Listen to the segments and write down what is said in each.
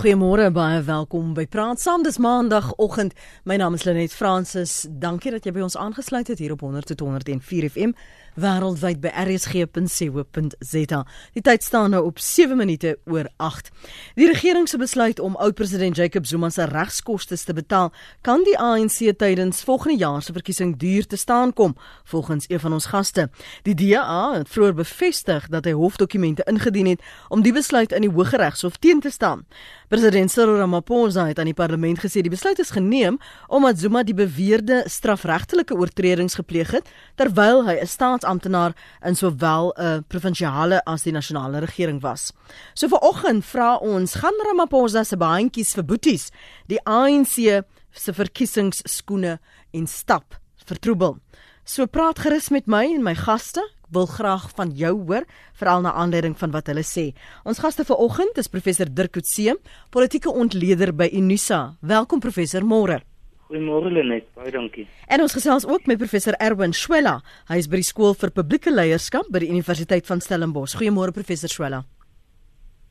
Goeiemôre baie welkom by Praat Saam. Dis Maandagoggend. My naam is Lenet Fransis. Dankie dat jy by ons aangesluit het hier op 100.104 FM wêreldwyd by rsg.co.za. Die tyd staan nou op 7 minute oor 8. Die regering se besluit om oud-president Jacob Zuma se regskoste te betaal, kan die ANC tydens volgende jaar se verkiesing duur te staan kom, volgens een van ons gaste. Die DA het vroeër bevestig dat hy hofdokumente ingedien het om die besluit in die Hooggeregshof teen te staan. President Cyril Ramaphosa het aan die parlement gesê die besluit is geneem omdat Zuma die beweerde strafregtelike oortredings gepleeg het terwyl hy 'n staatsamptenaar in sowel 'n provinsiale as die nasionale regering was. So vanoggend vra ons, gaan Ramaphosa se baantjies vir boeties die ANC se verkiesingsskoene en stap vertroebel? So praat gerus met my en my gaste wil graag van jou hoor veral na aanleiding van wat hulle sê. Ons gaste vanoggend is professor Dirk Coetzee, politieke ontleder by Unisa. Welkom professor Môre. Goeiemôre Lenet, baie dankie. En ons gesels ook met professor Erwin Swela. Hy is by die skool vir publieke leierskap by die Universiteit van Stellenbosch. Goeiemôre professor Swela.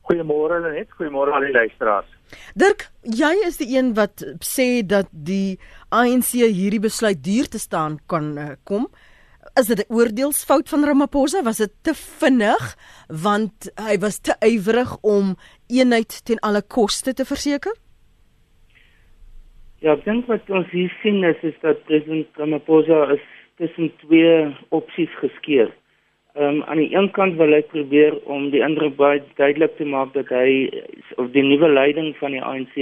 Goeiemôre Lenet, goeiemôre al die luisteraars. Dirk, jy is die een wat sê dat die ANC hierdie besluit duur te staan kan uh, kom is dit 'n oordeelsfout van Ramaphosa? Was dit te vinnig want hy was te ywerig om eenheid ten alle koste te verseker? Ja, ek dink wat ons hier sien is is dat president Ramaphosa is tussen twee opsies geskeur. Ehm um, aan die een kant wil hy probeer om die indruk baie duidelik te maak dat hy of die nuwe leiding van die ANC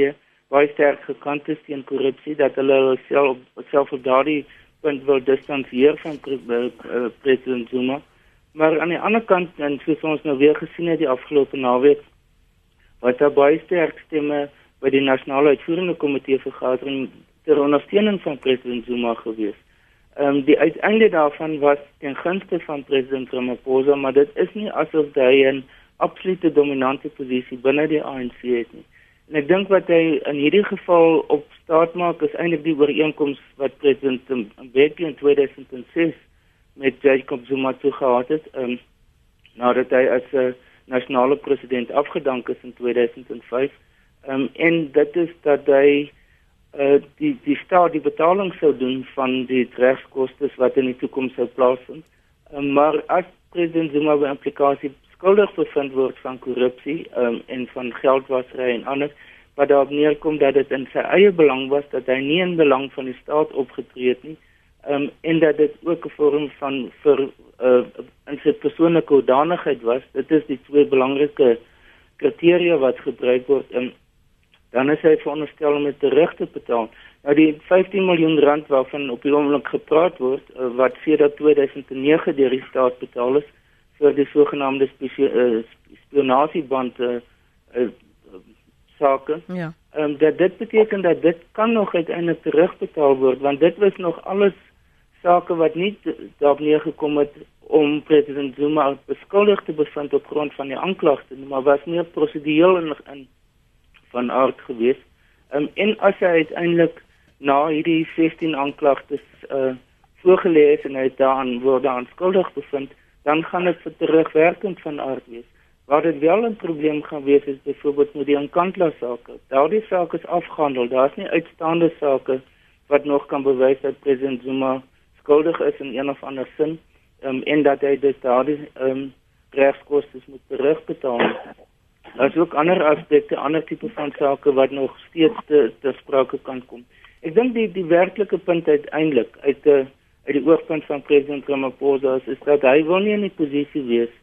baie sterk gekant is teen korrupsie, dat hulle self self op daardie punt wil distansieer van uh, president Zuma. Maar aan die ander kant en soos ons nou weer gesien het die afgelope naweek wat daar baie sterk stemme by die nasionale uitvoerende komitee vergadering ter ondersteuning van president Zuma gewees. Ehm um, die uiteinde daarvan was ten gunste van president Ramaphosa, maar dit is nie asof hy 'n absolute dominante posisie binne die ANC het nie. En ek dink wat hy in hierdie geval op staat maak is eintlik die ooreenkoms wat president Mbeki in 2006 met Jacob Zuma toegehad het, um, nadat hy as 'n uh, nasionale president afgedank is in 2005. Um, en dit is dat hy uh, die die staat die betaling sou doen van die regskoste wat in die toekoms sou plaasvind. Um, maar as president Zuma by implikasie skuldig bevind word van korrupsie um, en van geldwasery en anders wat daarop neerkom dat dit in sy eie belang was dat hy nie in belang van die staat opgetree het nie um, en dat dit ook 'n vorm van vir uh, in sy persoonlike hoedanigheid was dit is die twee belangrike kriteria wat gebruik word en dan is hy veronderstel om dit terug te betaal nou die 15 miljoen rand waarvan op die oomblik gepraat word uh, wat sedert 2009 deur die staat betaal is vir die sogenaamde uh, spionasieband uh, uh, sake. Ja. Ehm um, dat dit beteken dat dit kan nog uiteindelik terugbetaal word want dit was nog alles sake wat nie daarop neergekom het om president Zuma beskuldig te bevind op grond van die aanklagte maar was meer prosedureel in, in van aard geweest. Ehm um, en as hy uiteindelik na hierdie 16 aanklagtes uh voorgelê is en hy daaraan word aanskuldig bevind, dan gaan dit vir terugwerkend van aard wees. Waar dit wel 'n probleem gaan wees is byvoorbeeld met die Nkandla sake. Daardie saak is afgehandel. Daar's nie uitstaande sake wat nog kan bewys dat president Zuma skuldig is in een of ander sin um, en dat hy dus daardie um, regskoste moet terugbetaal. Daar's ook ander aspekte, ander tipe van sake wat nog steeds te, te sprake kan kom. Ek dink die die werklike punt uiteindelik uit die uit die oogpunt van president Ramaphosa is, is dat hy wil nie in 'n posisie wees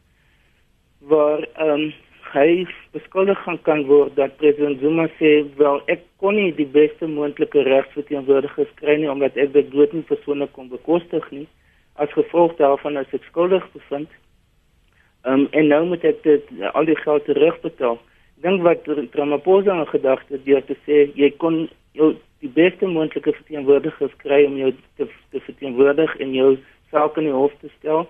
waar ehm um, hy beskuldig gaan kan word dat president Zuma sê wel ek kon nie die beste moontlike regsverteenwoordiger kry nie omdat ek dit dood nie persoonlik kon bekostig nie as gevolg daarvan as ek skuldig bevind. Ehm um, en nou moet ek dit al die geld terugbetaal. Dink wat Ramaphosa in gedagte deur te sê jy kon jou die beste moontlike verteenwoordiger kry om jou te, te verteenwoordig en jou saak in die hof te stel.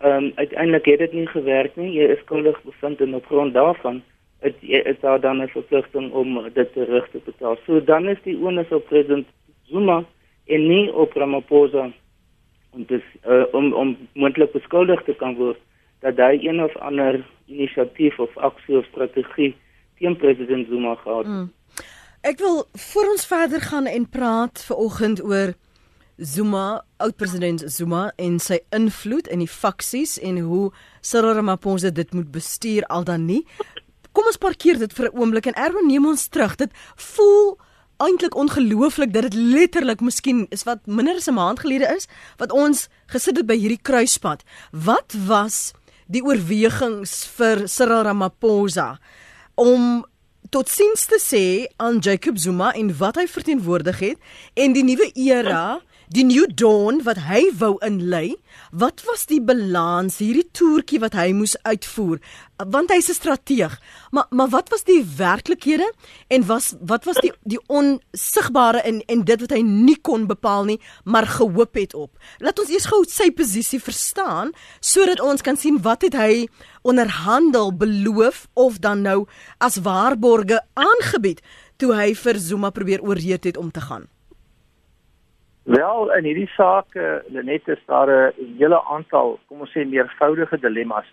Ehm um, uiteindelik het dit nie gewerk nie. Jy is skuldig bevind en op grond daarvan is, is daar dan 'n verpligting om dit terug te betaal. So dan is die onus op president Zuma en nie op Ramaphosa om dis uh, om om moontlik beskuldig te kan word dat hy een of ander inisiatief of aksie of strategie teen president Zuma gehad. Mm. Ek wil voor ons verder gaan en praat ver oggend oor Zuma, oud-president Zuma en sy invloed in die faksies en hoe Cyril Ramaphosa dit moet bestuur al dan nie. Kom ons parkeer dit vir 'n oomblik en Erwin neem ons terug. Dit voel eintlik ongelooflik dat dit letterlik miskien is wat minder as 'n maand gelede is wat ons gesit het by hierdie kruispunt. Wat was die oorwegings vir Cyril Ramaphosa om tot sins te sê aan Jacob Zuma en wat hy verteenwoordig het en die nuwe era die new dawn wat hy wou inlei, wat was die balans hierdie toertjie wat hy moes uitvoer? Want hy's 'n strateeg. Maar maar wat was die werklikhede en was wat was die die onsigbare in en dit wat hy nie kon bepaal nie, maar gehoop het op. Laat ons eers gou sy posisie verstaan sodat ons kan sien wat het hy onderhandel, beloof of dan nou as waarborge aangebied toe hy vir Zuma probeer oorreed het om te gaan. Wel, in hierdie saak, uh, net is daar 'n hele aantal, kom ons sê meervoudige dilemma's.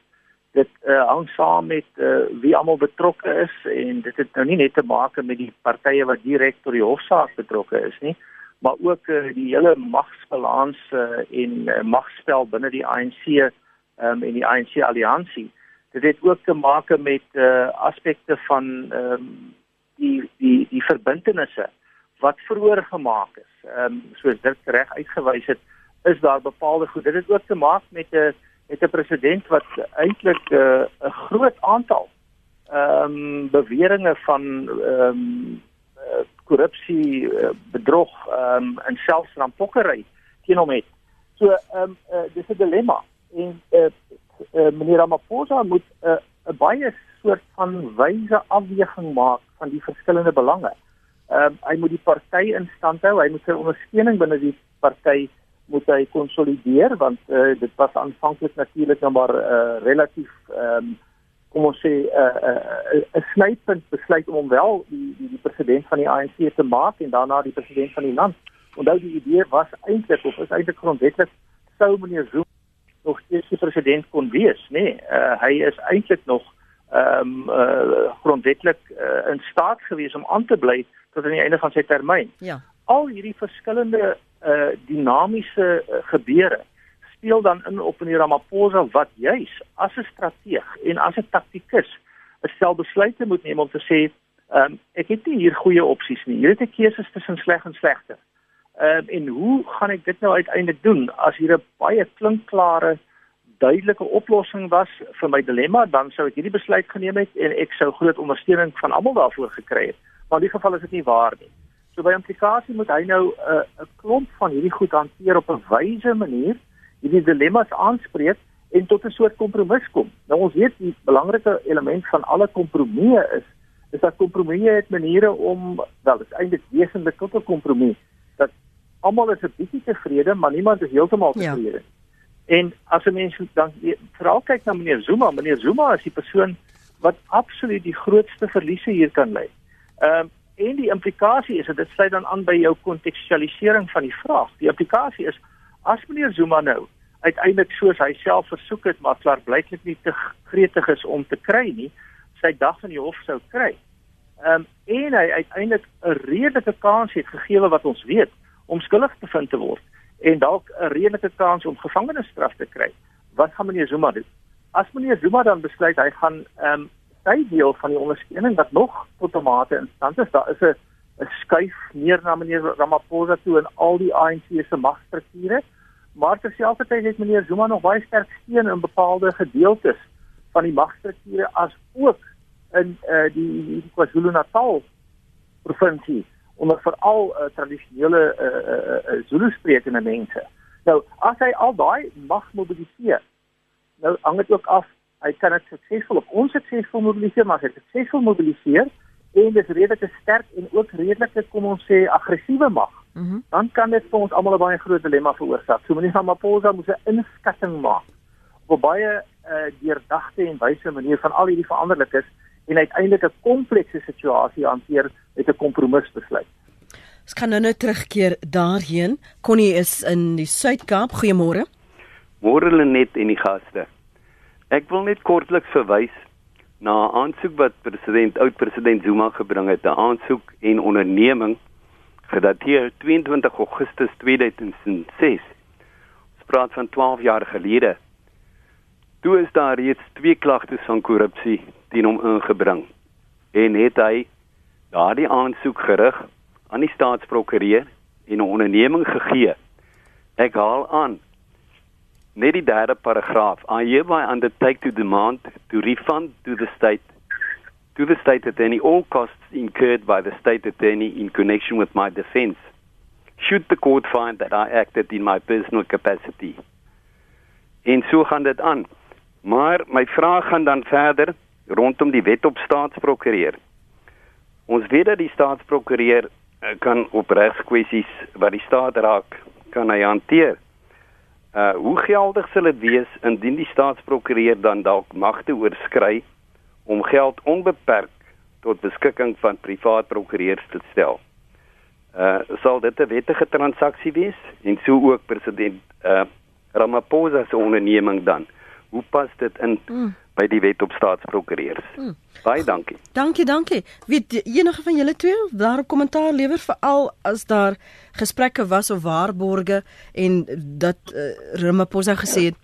Dit uh, hang saam met uh, wie almal betrokke is en dit het nou nie net te maak met die partye wat direk tot die hofsaak betrokke is nie, maar ook uh, die hele magsbalans uh, en uh, magspel binne die ANC um, en die ANC alliansie. Dit het ook te maak met uh, aspekte van um, die die die verbintenisse wat vroeër gemaak is. Ehm um, soos dit reg uitgewys het, is daar bepaalde goed. Dit het ook te maak met 'n met 'n president wat eintlik eh, 'n uh, groot aantal ehm um, beweringe van ehm um, korrupsie, uh, bedrog ehm um, en selfs rampokkery teen hom het. So ehm um, uh, dis 'n dilemma en eh uh, uh, meneer Ramaphosa moet 'n uh, 'n baie soort van wyse afweging maak van die verskillende belange. Ehm uh, hy moet die party in stand hou. Hy moet sy ondersteuning binne die party moet hy konsolideer want uh, dit was aanvanklik natuurlik nou maar uh, relatief ehm um, kom ons sê 'n uh, 'n uh, uh, snypunt besluit om hom wel die die, die president van die ANC te maak en daarna die president van die land. Onthou die idee was eintlik of is eintlik grondwetlik sou meneer Zuma nog steeds die president kon wees, nê? Nee, uh, hy is eintlik nog ehm um, uh, grondwetlik uh, in staat gewees om aan te bly tot aan die einde van sy termyn. Ja. Al hierdie verskillende uh dinamiese uh, gebeure speel dan in op in die Ramaphosa wat juis as 'n strateeg en as 'n taktikus 'n stel besluite moet neem om te sê, ehm um, ek het nie hier goeie opsies nie. Hier het ek keuses tussen sleg en slegte. Ehm um, en hoe gaan ek dit nou uiteindelik doen as hier 'n baie klinkklare duidelike oplossing was vir my dilemma, dan sou ek hierdie besluit geneem het en ek sou groot ondersteuning van almal daarvoor gekry het maar in die geval is dit nie waar nie. So by implikasie moet hy nou 'n uh, 'n klomp van hierdie goed hanteer op 'n wyse manier, hierdie dilemma's aanspreek en tot 'n soort kompromis kom. Nou ons weet die belangrike element van alle kompromieë is is dat kompromieë het maniere om wel dit is eintlik wesentlik tot 'n kompromie dat almal is 'n bietjie tevrede, maar niemand is heeltemal ja. tevrede. Ja. En as 'n mens dan veral kyk na meneer Zuma, meneer Zuma is die persoon wat absoluut die grootste verliese hier kan lê. Ehm um, en die implikasie is dat dit sluit dan aan by jou kontekstualisering van die vraag. Die implikasie is as meneer Zuma nou uiteindelik soos hy self versoek het maar klaar blyklik nie te gretig is om te kry nie, sy dag in die hof sou kry. Ehm um, en hy uiteindelik 'n redelike kans het gegee wat ons weet om skuldig bevind te word en dalk 'n redelike kans om gevangenisstraf te kry. Wat gaan meneer Zuma doen? As meneer Zuma dan besluit hy gaan ehm um, sy deel van die ondersteuning wat nog tot 'n mate in stand is. Daar is 'n 'n skuif meer na meneer Ramaphosa toe in al die ANC se magstrukture. Maar terselfdertyd het meneer Zuma nog baie sterk steun in bepaalde gedeeltes van die magstrukture as ook in uh, die, KwaZulu-Natal provinsie onder veral uh, tradisionele uh, uh, uh, Zulu-sprekende mense. Nou, as hy al daai mag mobiliseer, nou hang dit ook af hy kan dit suksesvol op ons suksesvol mobiliseer, maar hy suksesvol mobiliseer en dis redelike sterk en ook redelike kom ons sê aggressiewe mag. Mm -hmm. Dan kan dit vir ons almal 'n baie groot dilemma veroorsaak. So meneer Ramaphosa moet 'n inskatting maak op 'n baie uh, deurdagte en wyse manier van al hierdie veranderlikes en uiteindelik 'n komplekse situasie hanteer met 'n kompromisbesluit. Ons kan nou net terugkeer daarheen. Connie is in die Suid-Kaap. Goeiemôre. Môre Lenet en die gaste. Ek wil net kortliks verwys na 'n aansoek wat president oud-president Zuma gebring het, 'n aansoek en onderneming gedateer 22 Augustus 2006. Ons praat van 12 jaar gelede. Toe is daar reeds twee klagtes van korrupsie teen hom ingebring en het hy daardie aansoek gerig aan die staatsprokureur en 'n onderneming gegee. Ek haal aan net die derde paragraaf. I hereby undertake to demand to refund to the state to the state attorney all costs incurred by the state attorney in connection with my defense should the court find that I acted in my personal capacity. En so gaan dit aan. Maar my vraag gaan dan verder rondom die wet op staatsprokureur. Ons weet dat die staatsprokureur eh, kan op regskwessies wat die staat raak kan hy hanteer. Uh hoe geldig sal dit wees indien die staatsprokureur dan dalk magte oorskry om geld onbeperk tot beskikking van privaat prokureurs te stel? Uh sal dit 'n wettige transaksie wees en so ook president uh Ramaphosa se onderneming dan? Hoe pas dit in mm. By die wet op staatsprokureurs? Mm. Baie dankie. Dankie, dankie. Weet enige van julle twee daar 'n kommentaar lewer veral as daar gesprekke was of waarborge en dat uh, Ramaphosa gesê het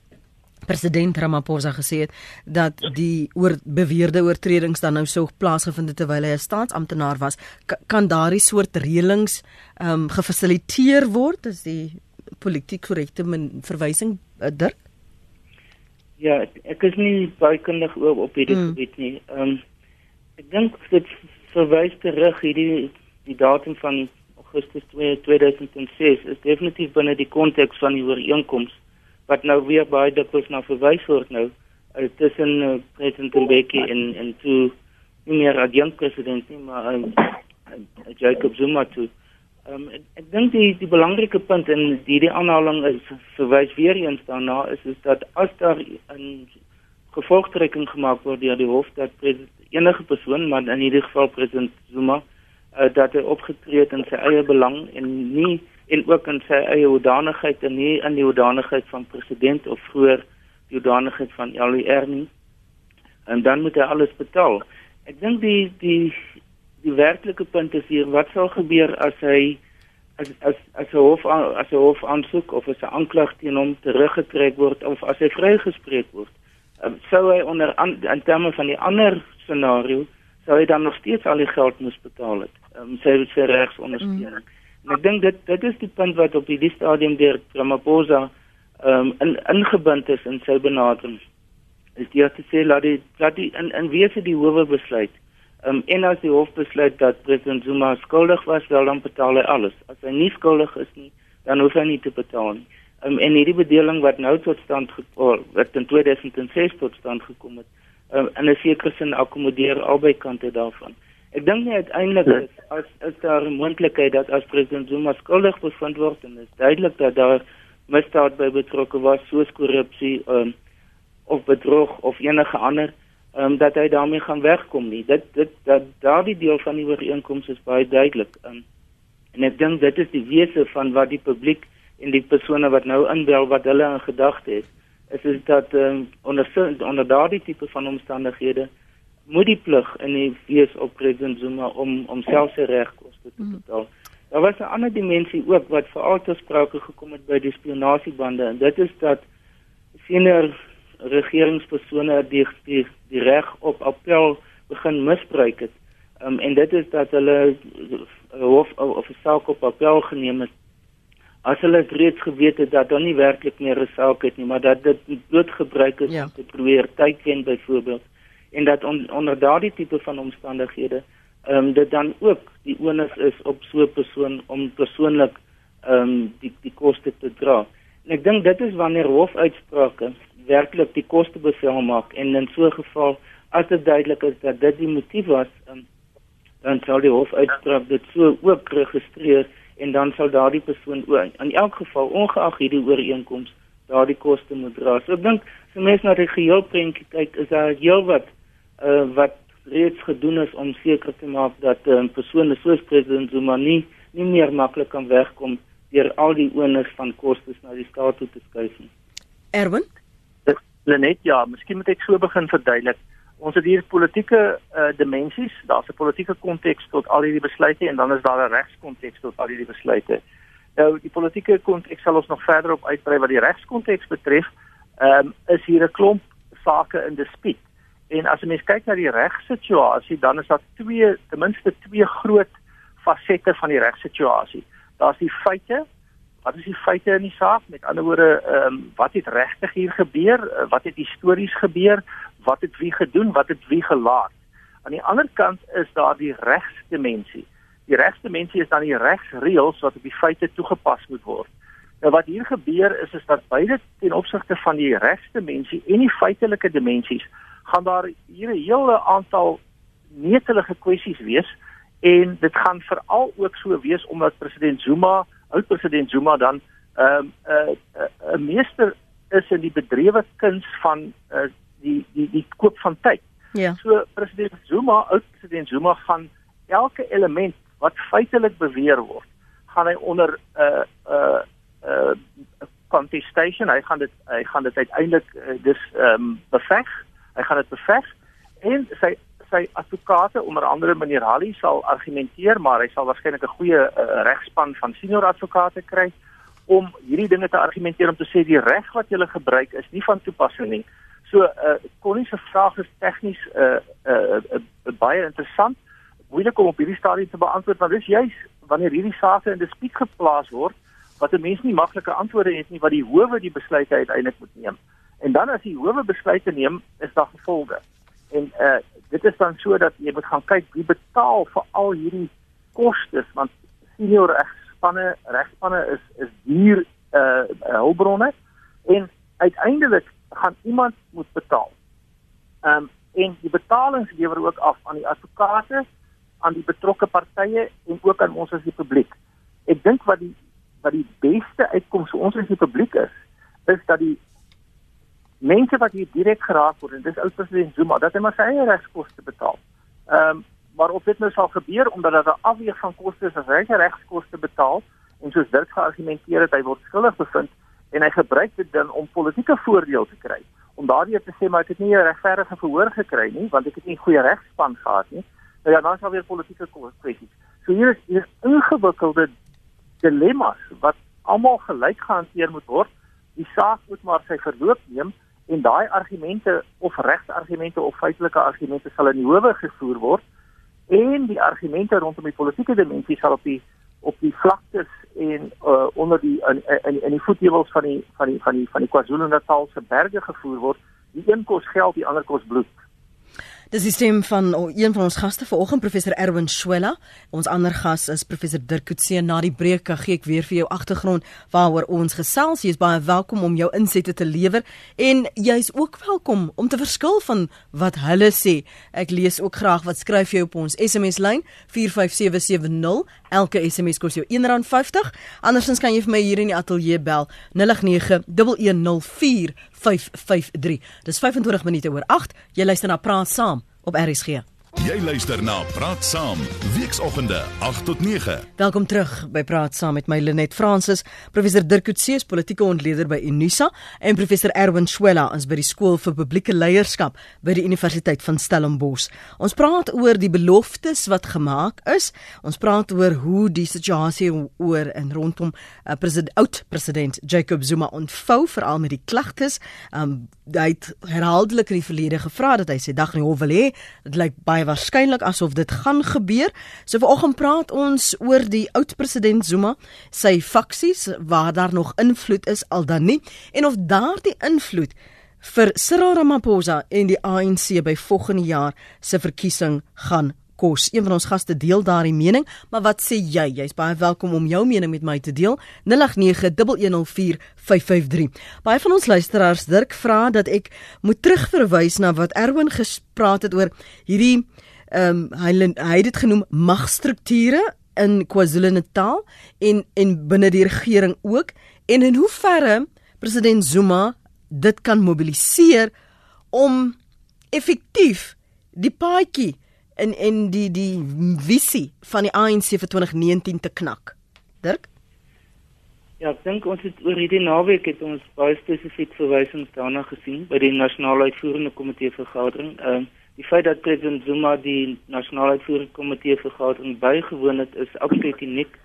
president Ramaphosa gesê het dat die oor beweerde oortredings dan nou sou plaasgevind het terwyl hy 'n staatsamptenaar was K kan daardie soort reëlings ehm um, gefasiliteer word as die politiek korrekte verwysing uh, Dirk Ja, ek, is nie baie kundig oor op hierdie mm. gebied nie. Ehm um, ek dink dit verwys terug hierdie die datum van Augustus 2006 is definitief binne die konteks van die ooreenkoms wat nou weer baie dikwels na verwys word nou uh, tussen uh, president Mbeki en en toe nie meer adjunct president nie maar uh, uh, Jacob Zuma toe. Um, ek ek dink die die belangrike punt in hierdie aanhaling is verwys weer eens daarna is is dat as daar 'n gevolgtrekking gemaak word deur die hof dat enige persoon maar in hierdie geval president Zuma uh, dat hy opgetree het in sy eie belang en nie en ook in sy eie hoedanigheid en nie in die hoedanigheid van president of vroeër die hoedanigheid van LER nie en dan moet hy alles betaal. Ek dink die die die werklike punt is hier wat sal gebeur as hy as as as 'n hof as 'n hof aansoek of as 'n aanklag teen hom teruggetrek word of as hy vrygespreek word? Um, sou hy onder an, in terme van die ander scenario sou hy dan nog steeds al die geld moes betaal het um, sy sy regsondersteuning mm. en ek dink dit dit is die punt wat op hierdie stadium deur Ramaphosa um, in ingebind is in sy benadering. Is dit te sê laat die laat die in in wese die howe besluit Um, en as die hof besluit dat president Zuma skuldig was, wel dan betaal hy alles. As hy nie skuldig is nie, dan hoef hy nie te betaal nie. Um, en hierdie bedeling wat nou tot stand gekom wat in 2006 tot stand gekom het, um, in 'n sekere sin akkommodeer albei kante daarvan. Ek dink nie uiteindelik ja. is as is daar 'n moontlikheid dat as president Zuma skuldig bevind word en dit is duidelik dat daar misdaad by betrokke was soos korrupsie um, of bedrog of enige ander um, dat hy daarmee gaan wegkom nie. Dit dit dat daardie deel van die ooreenkoms is baie duidelik. Um, en ek dink dit is die wese van wat die publiek en die persone wat nou inbel wat hulle in gedagte het, is is dat um, onder onder daardie tipe van omstandighede moet die plig in die wees op president Zuma om om self sy regkoste te mhm. betaal. Daar was 'n ander dimensie ook wat veral te sprake gekom het by die spionasiebande en dit is dat senior regeringspersone die die, die reg op appel begin misbruik het. Um, en dit is dat hulle hof of 'n saak op appel geneem het. As hulle reeds geweet het dat daar nie werklik meer 'n saak het nie, maar dat dit bloot gebruik is ja. om te probeer tyd wen byvoorbeeld en dat on, onder daardie tipe van omstandighede ehm um, dit dan ook die onus is op so 'n persoon om persoonlik ehm um, die die koste te dra. En ek dink dit is wanneer hofuitsprake werklik die koste bevel maak en in so 'n geval as dit duidelik is dat dit die motief was um, dan sal die hof uitspraak dit so ook registreer en dan sal daardie persoon ook in elk geval ongeag hierdie ooreenkoms daardie koste moet dra. So ek dink as mens na die geheel prentjie kyk is daar heelwat uh, wat reeds gedoen is om seker te maak dat 'n um, persoon soos president Zuma nie nie meer maklik kan wegkom deur al die onus van kostes na die staat toe te skuif nie. Erwin Lenet, ja, miskien moet ek so begin verduidelik. Ons het hier politieke uh, dimensies, daar's 'n politieke konteks tot al hierdie besluite en dan is daar 'n regskonteks tot al hierdie besluite. Nou die politieke konteks sal ons nog verder op uitbrei wat die regskonteks betref. Ehm um, is hier 'n klomp sake in dispuut. En as 'n mens kyk na die regsituasie, dan is daar twee ten minste twee groot fasette van die regsituasie. Daar's die feite. Wat is die feite in die saak? Met ander woorde, ehm um, wat het regtig hier gebeur? Wat het histories gebeur? Wat het wie gedoen? Wat het wie gelaat? Aan die ander kant is daar die regsdimensie. Die regsdimensie is dan die regsreëls wat op die feite toegepas moet word. Nou wat hier gebeur is is dat beide ten opsigte van die regsdimensie en die feitelike dimensies gaan daar hier 'n hele aantal netelige kwessies wees en dit gaan veral ook so wees omdat president Zuma, oud president Zuma dan 'n um, 'n uh, 'n uh, meester is in die bedrewe kuns van uh, die die die koop van tyd. Ja. So president Zuma, oud president Zuma gaan elke element wat feitelik beweer word, gaan hy onder 'n uh, 'n uh, uh, contestation, hy gaan dit hy gaan dit uiteindelik uh, dis ehm um, beveg. Hy gaan dit beveg en sy sy advokate onder andere meneer Halli sal argumenteer, maar hy sal waarskynlik 'n goeie uh, regspan van senior advokate kry om hierdie dinge te argumenteer om te sê die reg wat jy gebruik is nie van toepassing nie. So uh Connie se vraag is tegnies uh, uh uh baie interessant. Moeilik om op hierdie stadium te beantwoord want dis juis wanneer hierdie sake in dispuut geplaas word wat 'n mens nie maklike antwoorde het nie wat die howe die besluite uiteindelik moet neem. En dan as die howe besluite neem, is daar gevolge. En uh dit is dan so dat jy moet gaan kyk wie betaal vir al hierdie kostes want senior regspanne regspanne is is duur uh hulpbronne en uiteindelik gaan iemand moet betaal. Ehm um, en die betalings lewer ook af aan die advokate, aan die betrokke partye en ook aan ons as die publiek. Ek dink wat die wat die beste uitkoms vir ons as die publiek is, is dat die mense wat hier direk geraak word, en dis ou president Zuma, dat hy maar sy eie regskoste betaal. Ehm um, maar of dit nou sal gebeur omdat daar 'n afweeg van koste is as hy sy regskoste betaal en soos dit geargumenteer het hy word skuldig bevind en hy gebruik dit dan om politieke voordeel te kry. Om daardie te sê maar ek het nie 'n regverdige verhoor gekry nie want ek het nie goeie regspan gehad nie. Nou ja, dan sal weer politieke kwessies. So hier is hier is ingewikkelde dilemma's wat almal gelyk gehanteer moet word. Die saak moet maar sy verloop neem en daai argumente of regsargumente of feitelike argumente sal in die howe gevoer word en die argumente rondom die politieke dimensie sal op die op die vlaktes en uh, onder die in in in die voetjewels van die van die van die van die KwaZulu-Natal se berge gevoer word. Die een kos geld, die ander kos bloed. Dis die stem van een van ons gaste vanoggend professor Erwin Swela. Ons ander gas is professor Dirk Coetzee. Na die breek gee ek weer vir jou agtergrond waaroor ons gesels. Jy is baie welkom om jou insette te lewer en jy's ook welkom om te verskil van wat hulle sê. Ek lees ook graag wat skryf jy op ons SMS lyn 45770. Elke SMS kos jou R1.50. Andersins kan jy vir my hier in die ateljee bel 0891104553. Dis 25 minute oor 8. Jy luister na Praat Saam op RSG. Jy luister na Praat Saam, weekoggende 8 tot 9. Welkom terug by Praat Saam met my Lenet Fransis, professor Dirk Coetzee, politieke ontleder by Unisa en professor Erwin Swela ons by die skool vir publieke leierskap by die Universiteit van Stellenbosch. Ons praat oor die beloftes wat gemaak is. Ons praat oor hoe die situasie oor en rondom uh, president oud president Jacob Zuma ontvou veral met die klagtes. Um, hy het herhaaldelik in die verlede gevra dat hy sy dag in die hof wil hê. Dit lyk baie baie waarskynlik asof dit gaan gebeur. So vanoggend praat ons oor die oud president Zuma, sy faksies waar daar nog invloed is al dan nie en of daardie invloed vir Cyril Ramaphosa en die ANC by volgende jaar se verkiesing gaan kos. Een van ons gaste deel daardie mening, maar wat sê jy? Jy's baie welkom om jou mening met my te deel. 0891104553. Baie van ons luisteraars Dirk vra dat ek moet terugverwys na wat Erwin gespreek het oor hierdie ehm um, hy hy het dit genoem magstrukture in KwaZulu-Natal en en binne die regering ook en in hoe verre president Zuma dit kan mobiliseer om effektief die paadjie in in die die visie van die ANC vir 2019 te knak. Dirk? Ja, ek dink ons het oor hierdie naweek het ons baie spesifiek verwysings daarna gesien by die nasionale uitvoerende komitee vergadering. Ehm uh, Die feit dat president Zuma die nasionale uitvoeringskomitee vergadering bygewoon het is absoluut uniek.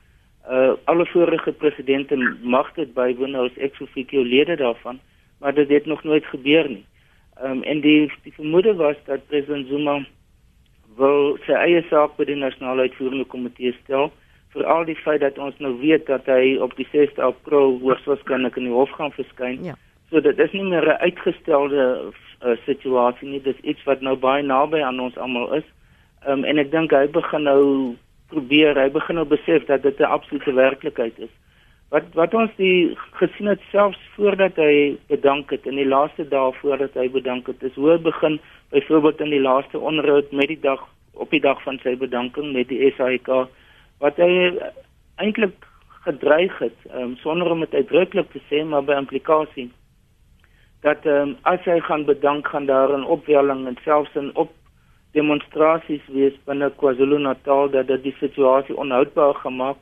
Uh alle vorige presidente mag dit bywoon as ex officio lede daarvan, maar dit het nog nooit gebeur nie. Ehm um, en die die vermoede was dat president Zuma wil sy eie saak by die nasionale uitvoerende komitee stel veral die feit dat ons nou weet dat hy op die 6de April hoogstwaarskynlik in die hof gaan verskyn. Ja. So dit is nie meer 'n uitgestelde uh, situasie nie, dis iets wat nou baie naby aan ons almal is. Ehm um, en ek dink hy begin nou probeer, hy begin nou besef dat dit 'n absolute werklikheid is. Wat wat ons die gesien het selfs voordat hy bedank het in die laaste dae voordat hy bedank het, is hoe begin byvoorbeeld in die laaste onderhoud met die dag op die dag van sy bedanking met die SAIK wat hy eintlik gedreig het um, sonder om dit uitdruklik te sê maar by implikasie dat um, as hy gaan bedank gaan daar 'n opwelling en selfs 'n op demonstrasies wees binne KwaZulu-Natal dat dit die situasie onhoudbaar gemaak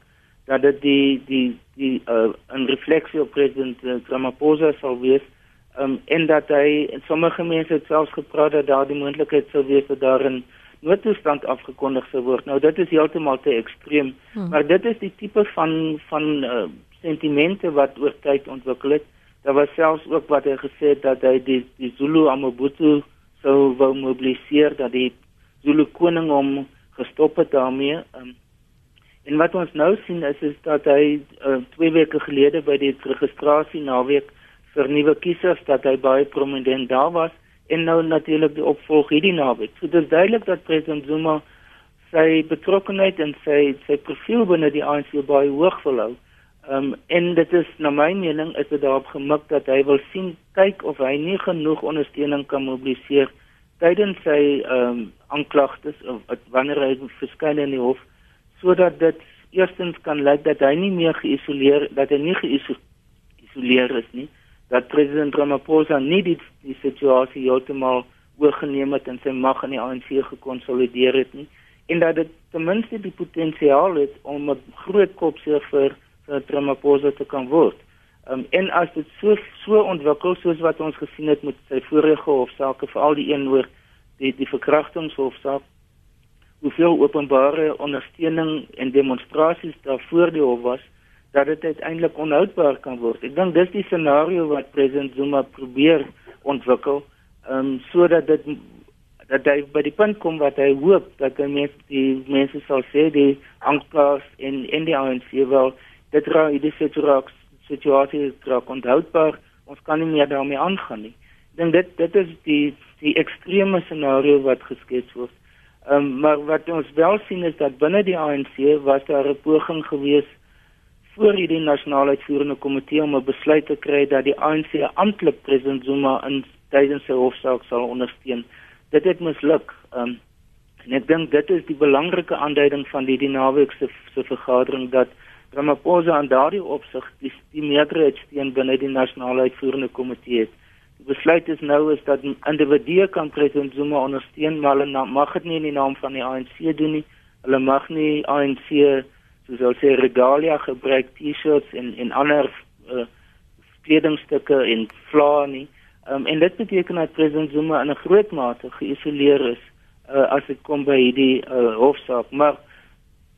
dat dit die die die uh, 'n refleksie op president uh, Ramaphosa sal wees um, en dat hy en sommige mense het selfs gepraat dat daar die moontlikheid sou wees dat daar 'n noodtoestand afgekondig sou word. Nou dit is heeltemal te ekstreem, hmm. maar dit is die tipe van van uh, sentimente wat oor tyd ontwikkel het. Daar was selfs ook wat hy gesê het dat hy die die Zulu Amabutu sou wou mobiliseer dat die Zulu koning hom gestop het daarmee. Um, en wat ons nou sien is is dat hy uh, twee weke gelede by die registrasie naweek vir nuwe kiesers dat hy baie prominent daar was en nou natuurlik die opvolg hierdie naweek. So dit is duidelik dat president Zuma sy betrokkenheid en sy sy profiel binne die ANC baie hoog wil hou. Ehm um, en dit is na my mening is dit daarop gemik dat hy wil sien kyk of hy nie genoeg ondersteuning kan mobiliseer tydens sy ehm um, aanklagtes of wanneer hy verskyn in die hof sodat dit eerstens kan lyk dat hy nie meer geïsoleer dat hy nie geïsoleer is nie dat president Ramaphosa nie die, die situasie heeltemal oorgeneem het en sy mag in die ANC gekonsolideer het nie en dat dit ten minste die potensiaal het om 'n groot kopseer vir, vir Ramaphosa te kan word. Um, en as dit so so ontwikkel soos wat ons gesien het met sy vorige hofsaake veral die een oor die die verkrachtingshofsaak hoeveel openbare ondersteuning en demonstrasies daar voor die hof was dat dit uiteindelik onhoudbaar kan word. Ek dink dis die scenario wat president Zuma probeer ontwikkel, ehm um, sodat dit dat hy by die punt kom wat hy hoop dat die mense die mense sal sê die aanklaers in in die ANC wel dit raak die situasie situasie raak onhoudbaar. Ons kan nie meer daarmee aangaan nie. Ek dink dit dit is die die ekstreme scenario wat geskets word. Um, maar wat ons wel sien is dat binne die ANC was daar 'n poging geweest voor hierdie nasionale uitvoerende komitee om 'n besluit te kry dat die ANC amptelik president Zuma in tydens sy hofsaak sal ondersteun. Dit het misluk. Um, en ek dink dit is die belangrike aanduiding van die die naweek se se vergadering dat Ramaphosa aan daardie opsig die, die meerderheid steun binne die nasionale uitvoerende komitee het. Die besluit is nou is dat individue kan president Zuma ondersteun, maar hulle mag dit nie in die naam van die ANC doen nie. Hulle mag nie ANC soos hulle sê regalia gebruik T-shirts en en ander uh, kledingstukke en vlae nie. Um, en dit beteken dat president Zuma in 'n groot mate geïsoleer is uh, as dit kom by hierdie uh, hofsaak. Maar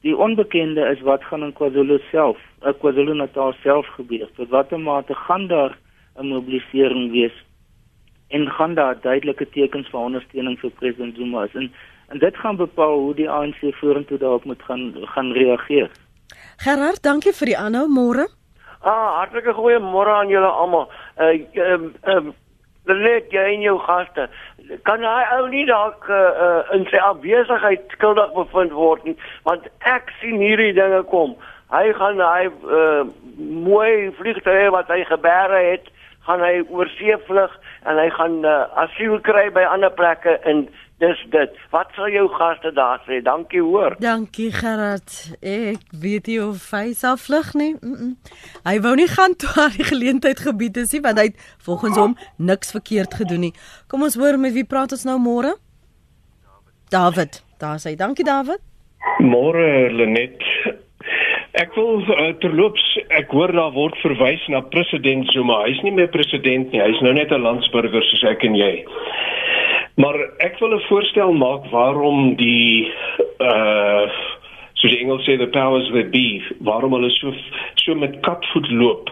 die onbekende is wat gaan in KwaZulu self, uh, KwaZulu-Natal self gebeur. Tot watter mate gaan daar 'n mobilisering wees? En gaan daar duidelike tekens van ondersteuning vir president Zuma is? En En dit gaan bepaal hoe die ANC vorentoe daarop moet gaan gaan reageer. Gerard, dankie vir die aanhou môre. Ah, hartlike goeie môre aan julle almal. Uh ehm ehm net jy en jou gaste. Kan hy ou nie dalk uh in sy afwesigheid skuldig bevind word nie, want ek sien hierdie dinge kom. Hy gaan hy uh mooi vliegtuie wat hy gebeere het, gaan hy oor see vlug en hy gaan uh, asiel kry by ander plekke in dis dit. Wat sal jou gaste daar sê? Dankie hoor. Dankie Gerard. Ek weet nie of hy sal vlug nie. Mm -mm. Hy wou nie gaan toe aan die geleentheid gebied is nie want hy het volgens hom niks verkeerd gedoen nie. Kom ons hoor met wie praat ons nou môre? David. Daar sê dankie David. Môre Lenet. Ek wil uh, terloops ek hoor daar word verwys na president Zuma. Hy's nie meer president nie. Hy's nou net 'n landsburger soos ek en jy. Maar ek wil 'n voorstel maak waarom die uh soos die Engels sê the powers that be, waarom hulle so so met katvoet loop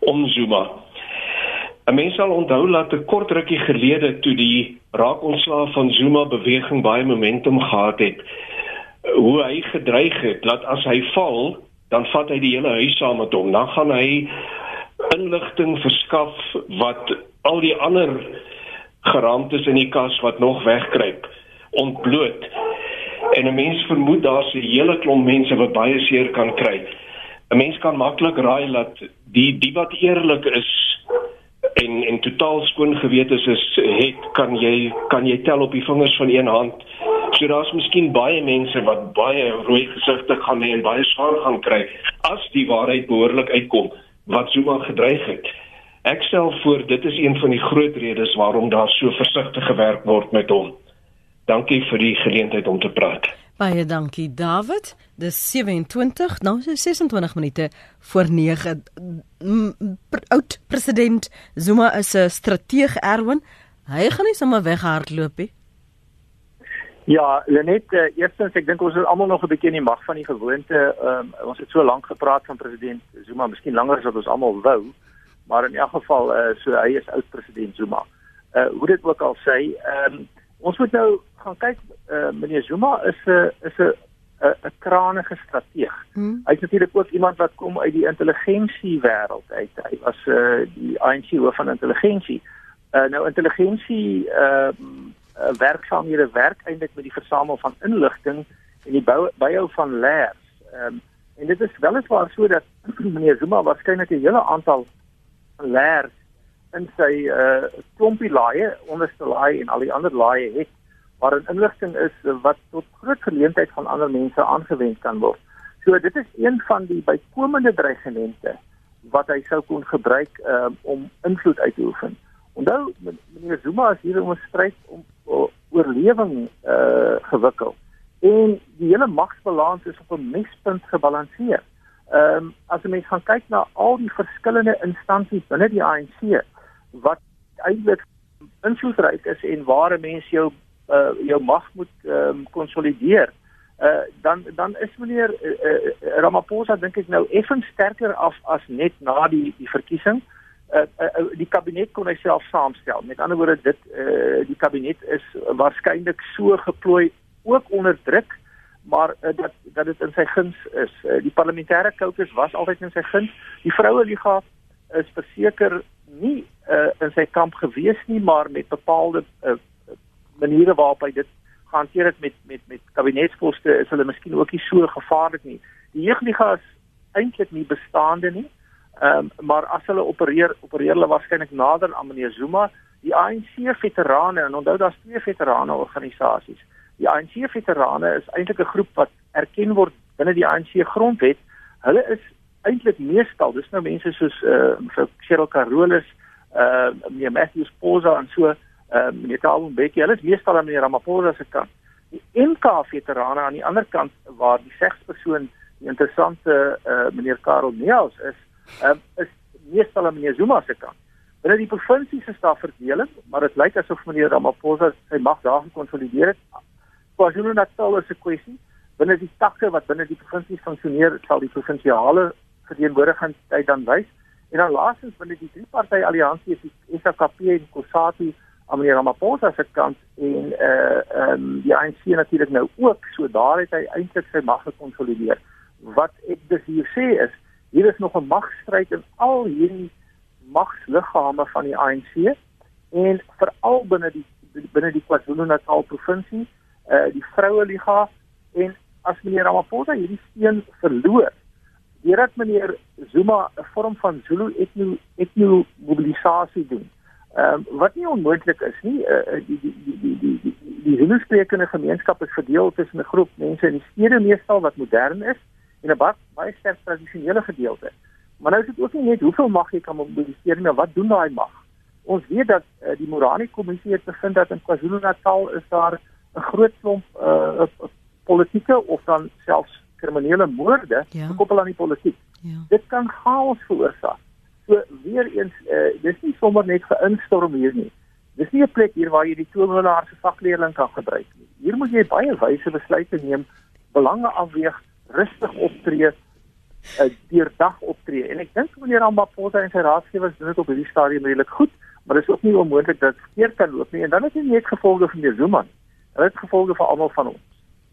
om Zuma. 'n Mens sal onthou dat 'n kort rukkie gelede toe die raakontslaaf van Zuma beweging baie momentum gehad het, hoe hy gedreig het dat as hy val, dan vat hy die hele huis saam met hom. Dan gaan hy inligting verskaf wat al die ander geraamtes in die kas wat nog wegkruip ontbloot. En 'n mens vermoed daar's 'n hele klomp mense wat baie seer kan kry. 'n Mens kan maklik raai dat die die wat eerlik is en en totaal skoon gewete is, is het kan jy kan jy tel op die vingers van een hand. So daar's miskien baie mense wat baie rooi gesigte gaan hê en baie skaam gaan kry as die waarheid behoorlik uitkom wat Zuma gedreig het. Ek stel voor dit is een van die groot redes waarom daar so versigtig gewerk word met hom. Dankie vir die geleentheid om te praat. Baie dankie David. Dis 27, nou is 26 minute voor 9. Oud president Zuma is 'n strateeg Erwin. Hy gaan nie sommer weghardloop nie. Ja, Lenet, uh, eerstens ek dink ons is almal nog 'n bietjie in die mag van die gewoonte. Um, ons het so lank gepraat van president Zuma, miskien langer as wat ons almal wou, maar in elk geval uh, so hy is oud president Zuma. Uh hoe dit ook al sê, um, ons moet nou gaan kyk uh, meneer Zuma is 'n uh, is 'n uh, 'n kranige strateeg. Hmm. Hy's natuurlik ook iemand wat kom uit die intelligensie wêreld uit. Hy was uh, die ANC hoof van intelligensie. Uh, nou intelligensie uh, uh, werksaamhede werk eintlik met die versamel van inligting en die bou byhou van leers. Um, en dit is weliswaar so dat meneer Zuma waarskynlik 'n hele aantal leers in sy uh, klompie laaie, onderste laai en al die ander laaie het waarin inligting is wat tot groot geleentheid van ander mense aangewend kan word. So dit is een van die bykomende dreigemente wat hy sou kon gebruik um, om invloed uit te oefen. Onthou meneer Zuma is hier om 'n stryd om oorlewing uh gewikkel en die hele magsbalans is op 'n mespunt gebalanseer. Ehm um, as jy mens gaan kyk na al die verskillende instansies binne die ANC wat eintlik invloedryk is en waar 'n mens jou uh, jou mag moet um, konsolideer, uh, dan dan is meneer uh, uh, Ramaphosa dink ek nou effens sterker af as net na die die verkiesing. Uh, uh, die kabinet kon hy self saamstel. Met ander woorde dit uh, die kabinet is waarskynlik so geplooi ook onder druk maar uh, dat dat dit in sy guns is. Uh, die parlementêre caucus was altyd in sy guns. Die vroue liga is verseker nie uh, in sy kamp gewees nie, maar met bepaalde uh, maniere waarop hy dit gehanteer het met met met kabinetsposte is hulle miskien ook nie so gevaarlik nie. Die jeugliga is eintlik nie bestaande nie. Ehm um, maar as hulle opereer opereer hulle waarskynlik nader aan meneer Zuma, die ANC veterane en onthou daar's twee veterane organisasies. Die ANC veterane is eintlik 'n groep wat erken word binne die ANC grondwet. Hulle is eintlik meestal, dis nou mense soos eh uh, Cheryl Carolus, eh uh, meneer Matthews Poza en so uh, meneer Thabo Mbeki, hulle is meestal aan meneer Ramaphosa se kant. Die NK veterane aan die ander kant waar die segspersoon die interessante uh, meneer Karel Neels is, uh, is meestal aan meneer Zuma se kant. Binne die provinsies is daar verdeling, maar dit lyk asof meneer Ramaphosa sy mag daar gekonsolideer het. KwaZulu-Natal is 'n kwessie binne die takke wat binne die provinsie funksioneer, sal die provinsiale verteenwoordiging tyd dan wys. En dan laastens binne die drie party alliansie is die SAKP en COSATU aan meneer Ramaphosa se kant en eh uh, ehm um, die ANC natuurlik nou ook so daar het hy eintlik sy mag gekonsolideer. Wat ek dus hier sê is hier is nog 'n magstryd in al hierdie magsliggame van die ANC en veral binne die binne die KwaZulu-Natal provinsie, eh uh, die vroue liga en as meneer Ramaphosa hierdie steun verloor deurdat meneer Zuma 'n vorm van Zulu etno etno mobilisasie doen Ehm um, wat nie onmoontlik is nie, uh, die die die die die die die Zulu-sprekende gemeenskap is verdeel tussen 'n groep mense in die stede meestal wat modern is en 'n baie baie sterk tradisionele gedeelte. Maar nou is dit ook nie net hoeveel mag jy kan mobiliseer nie, wat doen daai mag? Ons weet dat uh, die Morani kommissie het bevind dat in KwaZulu-Natal is daar 'n groot klomp uh, politieke of dan selfs kriminele moorde ja. gekoppel aan die politiek. Ja. Dit kan chaos veroorsaak. So weer eens uh, dis nie sommer net geinstorm hier nie. Dis nie 'n plek hier waar jy die towenaar se vakleerling kan gebruik nie. Hier moet jy baie wyse besluite neem, belange afweeg, rustig optree, uh, deurdag optree. En ek dink meneer Ramaphosa en sy raadgewers doen dit op hierdie stadium redelik goed, maar dit is ook nie onmoontlik dat verkeerd kan loop nie. En dan is dit nie net gevolge van meneer Zuma nie. Dit is gevolge vir almal van ons.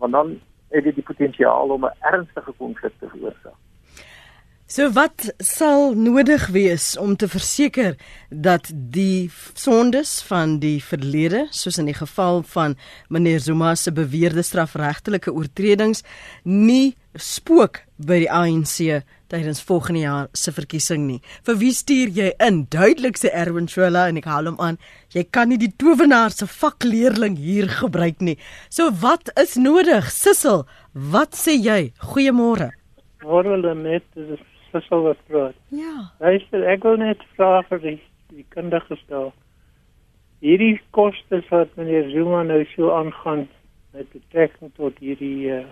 Want dan het dit die potensiaal om 'n ernstige konflik te veroorsaak. So wat sal nodig wees om te verseker dat die sondes van die verlede, soos in die geval van meneer Zuma se beweerde strafregtelike oortredings, nie spook by die ANC tydens volgende jaar se verkiesing nie. Vir wie stuur jy in? Duidelik sê Erwin Schuella en ek haal hom aan. Jy kan nie die towenaar se vakleerling hier gebruik nie. So wat is nodig? Sissel, wat sê jy? Goeiemôre. Môre hulle net dis Sissel wat praat. Ja. Luister, ek wil net vra vir die die kundiges daar. Hierdie kostes wat meneer Zuma nou so aangaan met betrekking tot hierdie uh,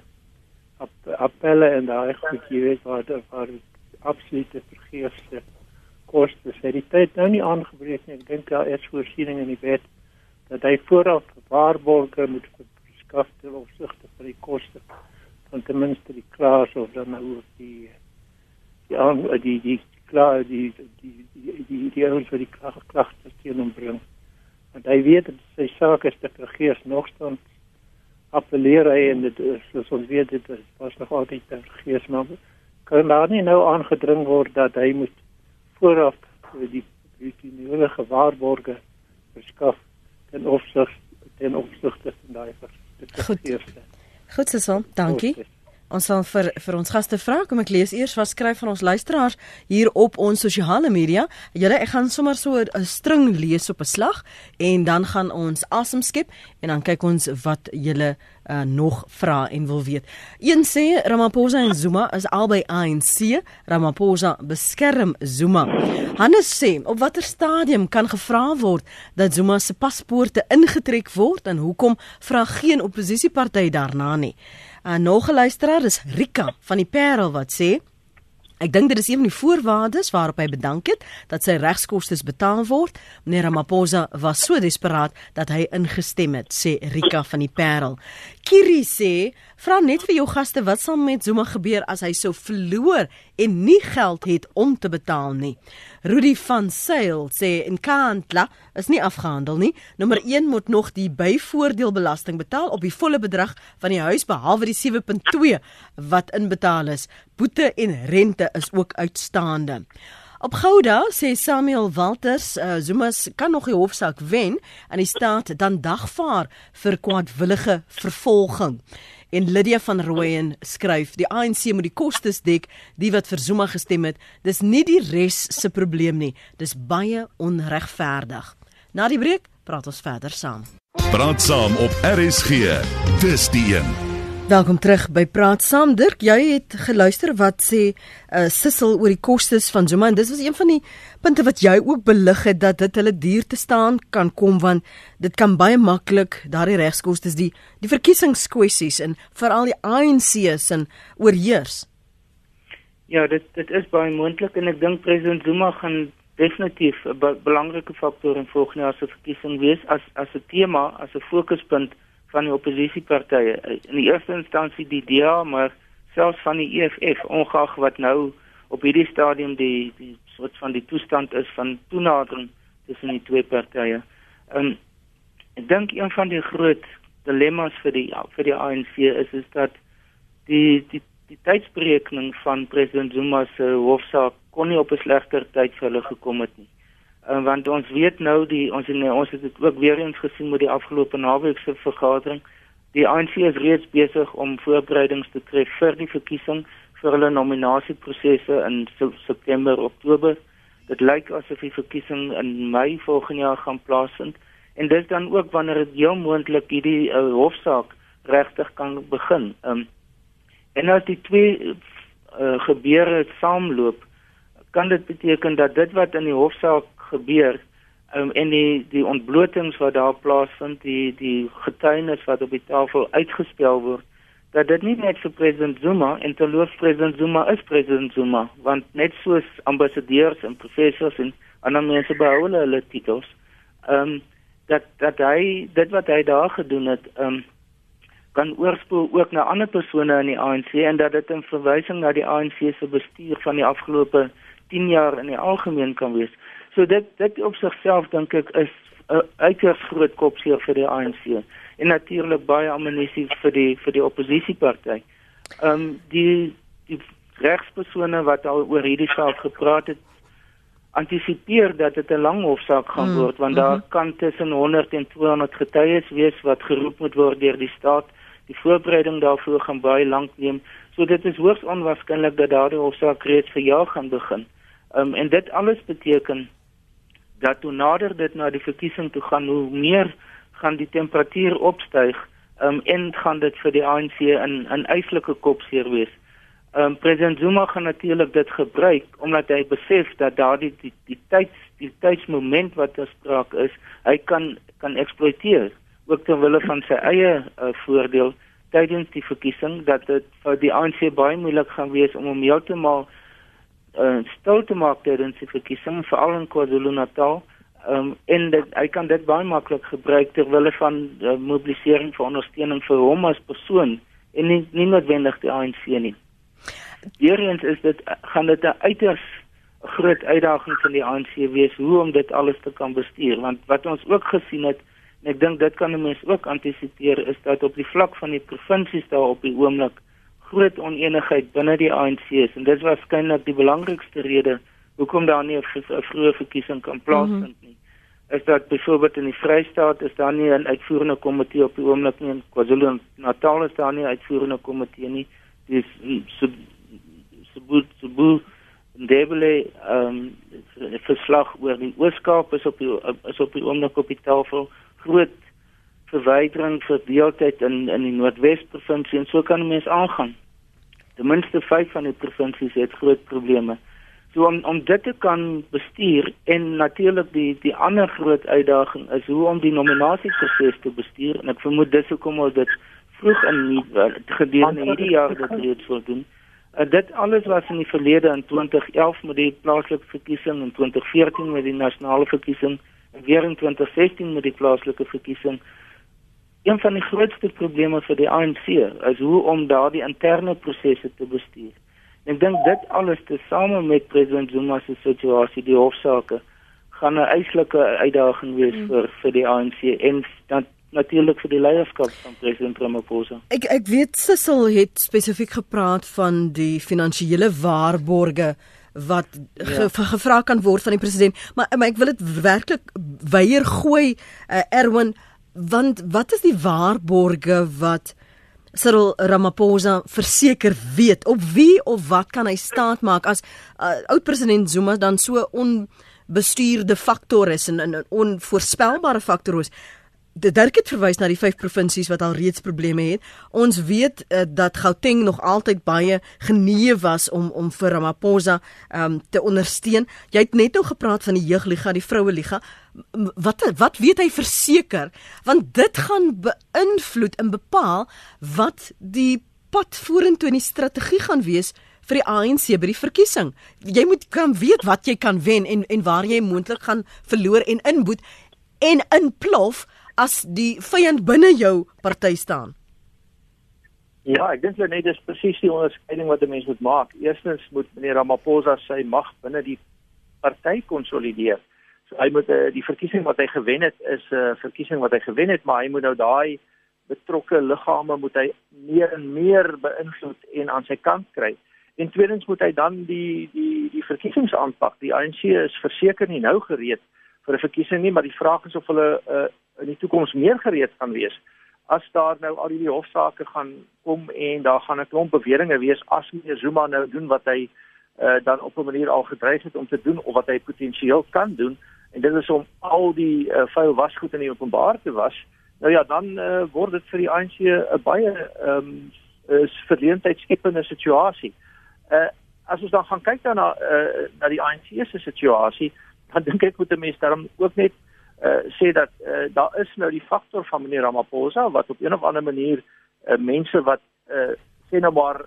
ap appelle en daai goed jy weet waar daar waar absolute vergeefste kostes. Het die tyd nou nie aangebreek nie. Ek dink daar is voorsiening in die wet dat hy vooraf waarborge moet verskaf ter opsigte van die koste van ten minste die klaas of dan nou ook die ja die die klaar die die die die die ouens wat die klag klagte teen hom bring. Want hy weet dat sy saak is te vergeefs nog staan appeleer hy en dit is soos ons weet dit is was nog altyd te vergeefs maar kan daar nie nou aangedring word dat hy moet vooraf die die nodige waarborge verskaf ten opsigte ten opsigte van daai vergeefste. Goed so, dankie. Goed, Ons sal vir vir ons gaste vra, kom ek lees eers wat skryf van ons luisteraars hier op ons sosiale media. Julle ek gaan sommer so 'n string lees op 'n slag en dan gaan ons asem skep en dan kyk ons wat julle uh, nog vra en wil weet. Een sê Ramaphosa en Zuma is albei ANC. Ramaphosa beskerm Zuma. Hannes sê op watter stadium kan gevra word dat Zuma se paspoorte ingetrek word en hoekom vra geen oppositieparty daarna nie? Uh, nog 'n luisteraar is Rika van die Parel wat sê Ek dink dit is een van die voorwaardes waarop hy bedank het dat sy regskoste betaal word. Meneer Ramaphosa was so desperaat dat hy ingestem het, sê Rika van die Parel. Kiri sê, "Vra net vir jou gaste wat sal met Zuma gebeur as hy sou verloor en nie geld het om te betaal nie." Rudy van Sail sê in Kantla is nie afgehandel nie. Nommer 1 moet nog die byvoordeelbelasting betaal op die volle bedrag van die huis behalwe die 7.2 wat inbetaal is. Boete en rente is ook uitstaande. Op Gouda sê Samuel Walters, uh, Zuma kan nog die hofsaak wen en die staat dan dagvaar vir kwaadwillige vervolging. En Lydia van Rooyen skryf: "Die ANC moet die kostes dek, die wat vir Zuma gestem het. Dis nie die res se probleem nie. Dis baie onregverdig." Na die breek praat ons verder saam. Praat saam op RSG. Dis die een. Welkom terug by Praat Saam. Dirk, jy het geluister wat sê uh, Sissel oor die kostes van Zuma en dis was een van die punte wat jy ook belig het dat dit hulle duur te staan kan kom want dit kan baie maklik daardie regskoste die die verkiesingskwessies en veral die ANC's en oorheers. Ja, dit dit is baie moontlik en ek dink president Zuma gaan definitief 'n be belangrike faktor in volgende jaar se verkiesing wees as as 'n tema, as 'n fokuspunt van die oppositiepartye in die eerste instansie die DA maar selfs van die EFF ongeag wat nou op hierdie stadium die die soort van die toestand is van toenadering tussen die twee partye. Ehm um, ek dink een van die groot dilemma's vir die vir die ANC is is dat die die die tydsberekening van president Zuma se hofsaak kon nie op 'n slegter tyd vir hulle gekom het nie uh, want ons weet nou die ons en ons het dit ook weer eens gesien met die afgelope naweek se vergadering. Die ANC is reeds besig om voorbereidings te tref vir die verkiesing vir hulle nominasieprosesse in September Oktober. Dit lyk asof die verkiesing in Mei volgende jaar gaan plaasvind. En dis dan ook wanneer dit heel moontlik hierdie uh, hofsaak regtig kan begin. Um, en as die twee uh, gebeure saamloop kan dit beteken dat dit wat in die hofsaak gebeur um, en die die ontblotings wat daar plaasvind, die die getuienis wat op die tafel uitgespel word, dat dit nie net vir president Zuma en terloops president Zuma is president Zuma, want net soos ambassadeurs en professors en ander mense behou hulle titels, ehm um, dat dat hy dit wat hy daar gedoen het, ehm um, kan oorspoel ook na ander persone in die ANC en dat dit 'n verwysing na die ANC se bestuur van die afgelope 10 jaar in die algemeen kan wees. So dit dit op sigself dink ek is 'n uiters groot kopseer vir die ANC en natuurlik baie amnestie vir die vir die oppositieparty. Ehm um, die die regspersone wat al oor hierdie saak gepraat het antisipeer dat dit 'n lang hofsaak gaan mm, word want daar mm -hmm. kan tussen 100 en 200 getuies wees wat geroep moet word deur die staat. Die voorbereiding daarvoor gaan baie lank neem. So dit is hoogs onwaarskynlik dat daardie hofsaak reeds vir jaar gaan begin. Ehm um, en dit alles beteken dat hoe nader dit na die verkiesing toe gaan, hoe meer gaan die temperatuur opstyg. Um, en gaan dit vir die ANC 'n 'n eislike kopseer wees. Ehm um, president Zuma gaan natuurlik dit gebruik omdat hy besef dat daardie die die tyd die tydsmoment wat daar sprake is, hy kan kan eksploiteer ook ter wille van sy eie uh, voordeel tydens die verkiesing dat dit vir die ANC baie moeilik gaan wees om hom heeltemal uh, stil te maak tydens die verkiesing veral in KwaZulu-Natal. Um, en dit, hy kan dit baie maklik gebruik ter wille van uh, mobilisering vir ondersteuning vir hom as persoon en nie, nie noodwendig die ANC nie. Weerens is dit gaan dit 'n uiters groot uitdaging vir die ANC wees hoe om dit alles te kan bestuur want wat ons ook gesien het en ek dink dit kan mense ook antisipeer is dat op die vlak van die provinsies daar op die oomblik groot oneenigheid binne die ANC is en dit is waarskynlik die belangrikste rede hoekom daar nie 'n vroeë verkiesing kan plaasvind mhm. nie. Mm. Is dat byvoorbeeld in die Vrystaat is daar nie 'n uitvoerende komitee op die oomblik nie en KwaZulu-Natal is daar nie 'n uitvoerende komitee nie. Dis so Cebu Cebu Ndebele ehm um, verslag oor die Ooskaap is op die is op die oomblik op die tafel groot verwydering vir deeltyd in in die Noordwes provinsie en so kan mense aangaan. Ten minste 5 van die provinsies het groot probleme. So om om dit te kan bestuur en natuurlik die die ander groot uitdaging is hoe om die nominasieproses te bestuur en ek vermoed dis hoekom ons dit vroeg in gedurende hierdie jaar dit reeds wil doen. Uh, dit alles was in die verlede in 2011 met die plaaslike verkiesing en 2014 met die nasionale verkiesing en weer in 2016 met die plaaslike verkiesing. Een van die grootste probleme vir die ANC is hoe om daardie interne prosesse te bestuur. En ek dink dit alles tesame met president Zuma se situasie, die hofsaake, gaan 'n eislike uitdaging wees mm. vir vir die ANC en dan natuurlik vir die leierskap van president Ramaphosa. Ek ek weet Sissel het spesifiek gepraat van die finansiële waarborge wat ja. ge, gevra kan word van die president, maar, maar ek wil dit werklik weier gooi uh, Erwin want wat is die waarborge wat Cyril Ramaphosa verseker weet? Op wie of wat kan hy staat maak as uh, oud president Zuma dan so onbestuurde faktor is en 'n onvoorspelbare faktor is Dirk het verwys na die vyf provinsies wat al reeds probleme het. Ons weet uh, dat Gauteng nog altyd baie genee was om om vir Ramaphosa um, te ondersteun. Jy het net nou gepraat van die jeugliga, die vroue liga. Wat wat weet hy verseker? Want dit gaan beïnvloed en bepaal wat die pad vorentoe in die strategie gaan wees vir die ANC by die verkiesing. Jy moet kan weet wat jy kan wen en en waar jy moontlik gaan verloor en inboet en inplof as die vyand binne jou party staan? Ja, ek dink net dis presies die onderskeiding wat 'n mens moet maak. Eerstens moet meneer Ramaphosa sy mag binne die party konsolideer. So hy moet uh, die verkiesing wat hy gewen het is 'n uh, verkiesing wat hy gewen het, maar hy moet nou daai betrokke liggame moet hy meer en meer beïnvloed en aan sy kant kry. En tweedens moet hy dan die die die verkiesings aanpak. Die ANC is verseker nie nou gereed vir 'n verkiesing nie, maar die vraag is of hulle uh, in die toekoms meer gereed gaan wees as daar nou al hierdie hofsaake gaan kom en daar gaan 'n klomp beweringe wees as meneer Zuma nou doen wat hy uh, dan op 'n manier al gedreig het om te doen of wat hy potensieel kan doen en dit is om al die uh, vuil wasgoed in die openbaar te was nou ja dan uh, word dit vir die ANC 'n baie ehm um, is verleentheidskepende situasie. Uh as ons dan gaan kyk dan na uh, na die ANC se situasie, dan dink ek moet 'n mens daarom ook net uh, sê dat uh, daar is nou die faktor van meneer Ramaphosa wat op een of ander manier uh, mense wat uh, sê nou maar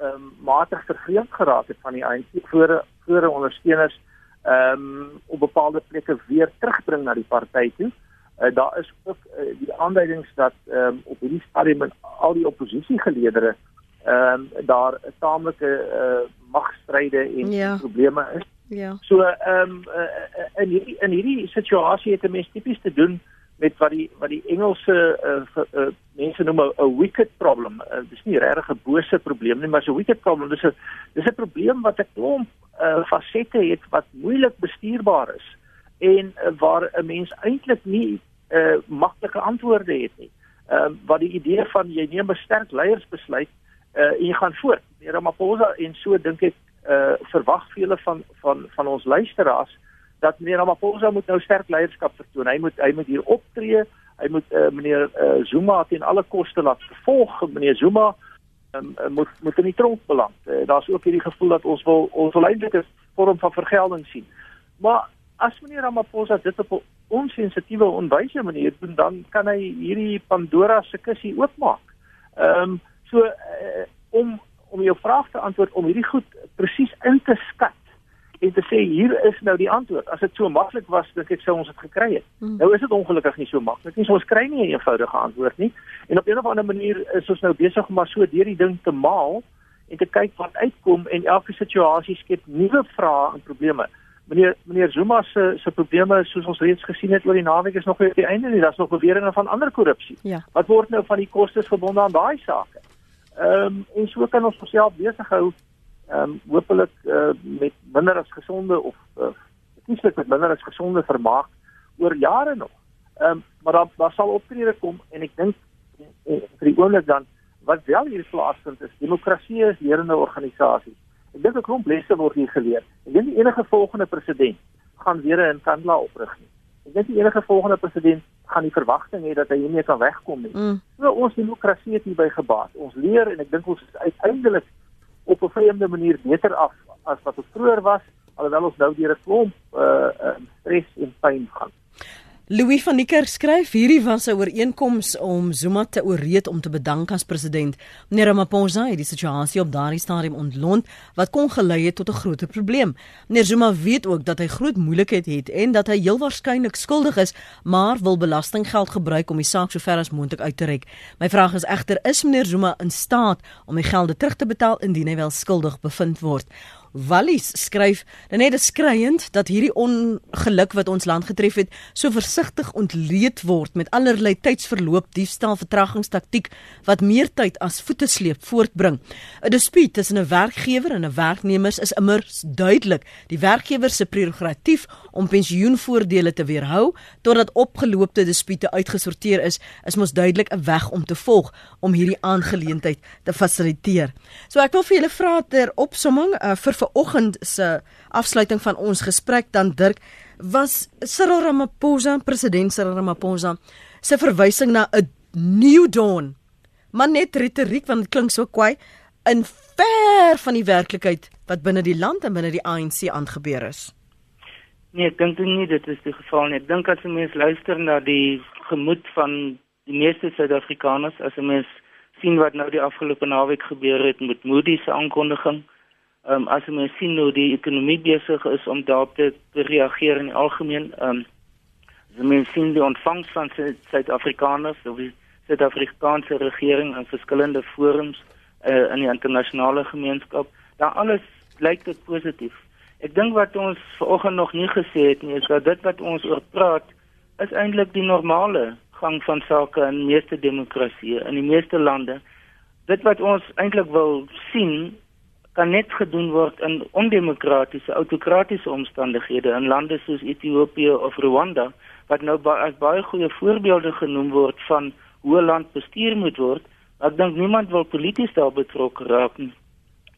um, matig vervreemd geraak het van die ANC voor voor ondersteuners ehm um, op bepaalde plekke weer terugbring na die party toe. Uh, daar is ook uh, die aanduidings dat ehm um, op hierdie stadium in al die oppositiegeleedere ehm um, daar 'n taamlike uh, magstryde en Ja. probleme is. Ja. So ehm um, uh, in hierdie in hierdie situasie het 'n mens tipies te doen met wat die wat die Engelse uh, uh, mense noem 'n wicked problem. Uh, dis nie regtig 'n bose probleem nie, maar 'n wicked problem. Dis 'n dis 'n probleem wat 'n klomp uh, fasette het wat moeilik bestuurbaar is en uh, waar 'n mens eintlik nie uh, maklike antwoorde het nie. Ehm uh, wat die idee van jy neem 'n sterk leiersbesluit uh, en jy gaan voort. Ramaphosa en so dink ek uh, verwag vele van van van ons luisteraars dat meneer Ramaphosa moet nou sterk leierskap vertoon. Hy moet hy moet hier optree. Hy moet uh, meneer uh, Zuma teen alle koste laat vervolg. Meneer Zuma um, uh, moet moet in die tronk beland. Uh, Daar's ook hierdie gevoel dat ons wil ons wil eintlik 'n vorm van vergelding sien. Maar as meneer Ramaphosa dit op 'n onsensitiewe onwyse manier doen, dan kan hy hierdie Pandora se kussie oopmaak. Ehm um, so uh, om om jou vraag te antwoord om hierdie goed presies in te skat en te sê hier is nou die antwoord. As dit so maklik was, dink ek sou ons dit gekry het. Hmm. Nou is dit ongelukkig nie so maklik nie. So ons kry nie 'n eenvoudige antwoord nie. En op 'n of ander manier is ons nou besig om maar so deur die ding te maal en te kyk wat uitkom en elke situasie skep nuwe vrae en probleme. Meneer meneer Zuma se se probleme soos ons reeds gesien het oor die naweek is nog nie op die einde nie. Daar's nog beweringe van ander korrupsie. Ja. Wat word nou van die kostes verbonde aan daai sake? Ehm um, en so kan ons onsself besig hou ehm um, hopelik uh, met minder as gesonde of uh, kieslik met minder as gesonde vermaak oor jare nog. Ehm um, maar daar daar sal optrede kom en ek dink vir die oomblik dan wat wel hier plaasvind is demokrasie is lerende organisasies. Ek dink 'n klomp lesse word hier geleer. Ek dink die enige volgende president gaan weer 'n Nkandla oprig nie. Ek dink die enige volgende president gaan die verwagting hê dat hy hiermee kan wegkom nie. Mm. So ons demokrasie het hierby gebaat. Ons leer en ek dink ons is uiteindelik op 'n vreemde manier beter af as wat ons vroeër was, alhoewel ons nou deur 'n klomp uh, uh stres en pyn gaan. Louis van die Kerk skryf hierdie was 'n ooreenkoms om Zuma te ooreed om te bedank as president. Meneer Ramaphosa het die situasie op daardie stadium ontlont wat kon gelei het tot 'n groter probleem. Meneer Zuma weet ook dat hy groot moeilikheid het en dat hy heel waarskynlik skuldig is, maar wil belastinggeld gebruik om die saak so ver as moontlik uit te rek. My vraag is egter is meneer Zuma in staat om die gelde terug te betaal indien hy wel skuldig bevind word? Wallis skryf, dan net skreiend dat hierdie ongeluk wat ons land getref het, so versigtig ontleed word met allerlei tydsverloop, diefstal, vertragingstaktiek wat meer tyd as voete sleep voortbring. 'n Dispuut tussen 'n werkgewer en 'n werknemer is immers duidelik die werkgewer se prerogatief om pensioenvoordele te weerhou totdat opgeloopte dispute uitgesorteer is, is mos duidelik 'n weg om te volg om hierdie aangeleentheid te fasiliteer. So ek wil vir julle vra ter opsomming uh, vir vanoggend se afsluiting van ons gesprek dan Dirk was Cyril Ramaphosa, president Cyril Ramaphosa se verwysing na 'n new dawn. Maar net retoriek want dit klink so kwaai in ver van die werklikheid wat binne die land en binne die ANC aangebeur is. Nee, ek dink nie dit is die geval nie. Ek dink as 'n mens luister na die gemoed van die meeste Suid-Afrikaners, as 'n mens sien wat nou die afgelope naweek gebeur het met Moody's se aankondiging, ehm um, as 'n mens sien hoe die ekonomie besig is om daarop te, te reageer in die algemeen, ehm um, as 'n mens sien die ontvangs van Su- Suid-Afrikaners of die Suid-Afrikaanse regering in verskillende forums uh, in die internasionale gemeenskap, dan alles lyk dit positief. Ek dink wat ons vanoggend nog nie gesê het nie is dat dit wat ons oor praat is eintlik die normale gang van sake in meeste demokratieë in die meeste lande. Dit wat ons eintlik wil sien kan net gedoen word in ondemokratiese, autokratiese omstandighede in lande soos Ethiopië of Rwanda wat nou ba as baie goeie voorbeelde genoem word van hoe 'n land bestuur moet word. Ek dink niemand wil polities daar betrokke raak nie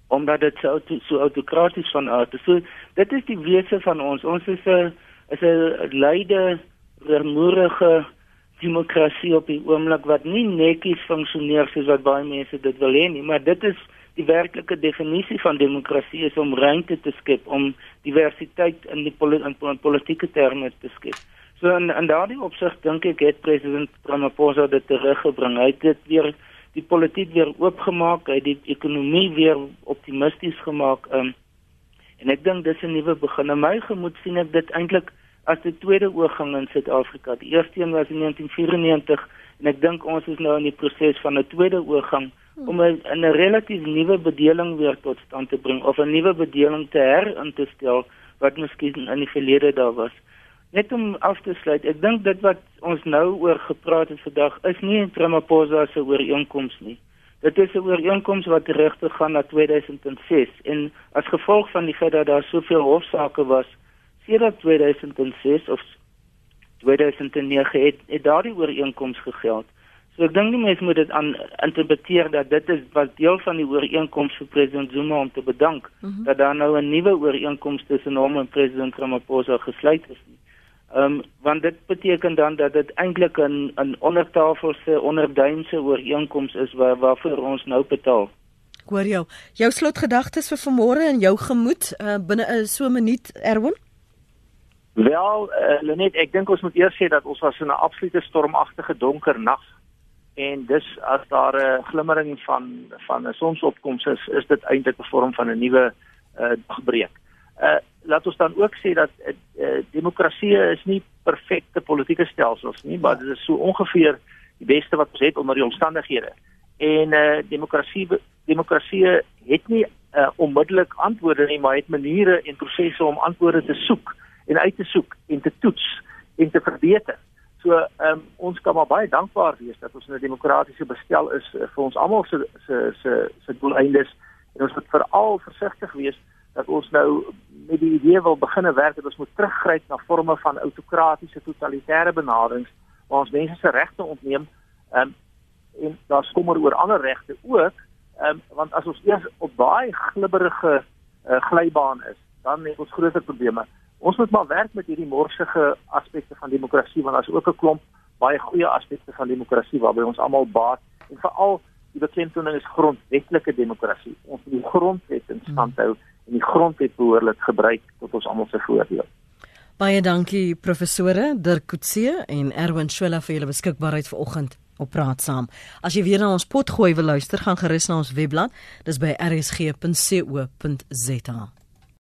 omdat dit so so autokraties van aard is. So dit is die wese van ons. Ons is 'n is 'n leide vermoerige demokrasie op die oomblik wat nie netjies funksioneer soos wat baie mense dit wil hê nie, maar dit is die werklike definisie van demokrasie is om ruimte te skep om diversiteit in die poli in, in politieke terme te skep. So in, in daardie opsig dink ek het president Ramaphosa dit teruggebring. Hy het dit weer die politiek weer oopgemaak, hy het die ekonomie weer optimisties gemaak. Um, en ek dink dis 'n nuwe begin. In my gemoed sien ek dit eintlik as die tweede oorgang in Suid-Afrika. Die eerste een was in 1994 en ek dink ons is nou in die proses van 'n tweede oorgang om 'n 'n relatief nuwe bedeling weer tot stand te bring of 'n nuwe bedeling te herin te stel wat miskien in die verlede daar was. Net om af te sluit, ek dink dit wat ons nou oor gepraat het vandag is nie 'n Ramaphosa se ooreenkoms nie. Dit is 'n ooreenkoms wat terugte gaan na 2006 en as gevolg van die feit dat daar soveel hofsaake was sedert 2006 of 2009 het, het daardie ooreenkoms gegeld. So ek dink die mense moet dit aan interpreteer dat dit is wat deel van die ooreenkoms vir president Zuma om te bedank mm -hmm. dat daar nou 'n nuwe ooreenkoms tussen hom en president Ramaphosa gesluit is. Ehm um, want dit beteken dan dat dit eintlik 'n 'n ondertafelse onderduimse ooreenkoms is waar waarvoor ons nou betaal. Hoor jou. Jou slotgedagtes vir vanmôre en jou gemoed uh, binne 'n so 'n minuut Erwin? Wel, uh, Lenet, ek dink ons moet eers sê dat ons was in 'n absolute stormagtige donker nag en dis as daar 'n uh, glimmering van van 'n sonsopkoms is, is dit eintlik 'n vorm van 'n nuwe uh, dagbreek. Uh laat ons dan ook sê dat uh, uh, demokrasie is nie perfekte politieke stelsels nie, maar dit is so ongeveer die beste wat ons het onder die omstandighede. En uh demokrasie demokrasie het nie uh, onmiddellik antwoorde nie, maar het maniere en prosesse om antwoorde te soek en uit te soek en te toets en te verbeter. So ehm um, ons kan maar baie dankbaar wees dat ons in 'n demokratiese bestel is uh, vir ons almal se se se se doeleindes en ons moet veral versigtig wees dat ons nou met die idee wil begine werk dat ons moet teruggryp na forme van autokratiese totalitêre benaderings waar ons mense se regte ontneem um, en daar skommer oor ander regte ook um, want as ons eers op daai glibberige uh, glybaan is dan het ons groter probleme ons moet maar werk met hierdie morsige aspekte van demokrasie want daar's ook 'n klomp baie goeie aspekte van demokrasie waarby ons almal baat en veral die beklemtoning is grondwetlike demokrasie. Ons moet die grondwet in stand hou en die grondwet behoorlik gebruik tot ons almal se voordeel. Baie dankie professore Dirk Coetzee en Erwin Swela vir julle beskikbaarheid vanoggend op praat saam. As jy weer na ons pot gooi wil luister, gaan gerus na ons webblad. Dis by rsg.co.za.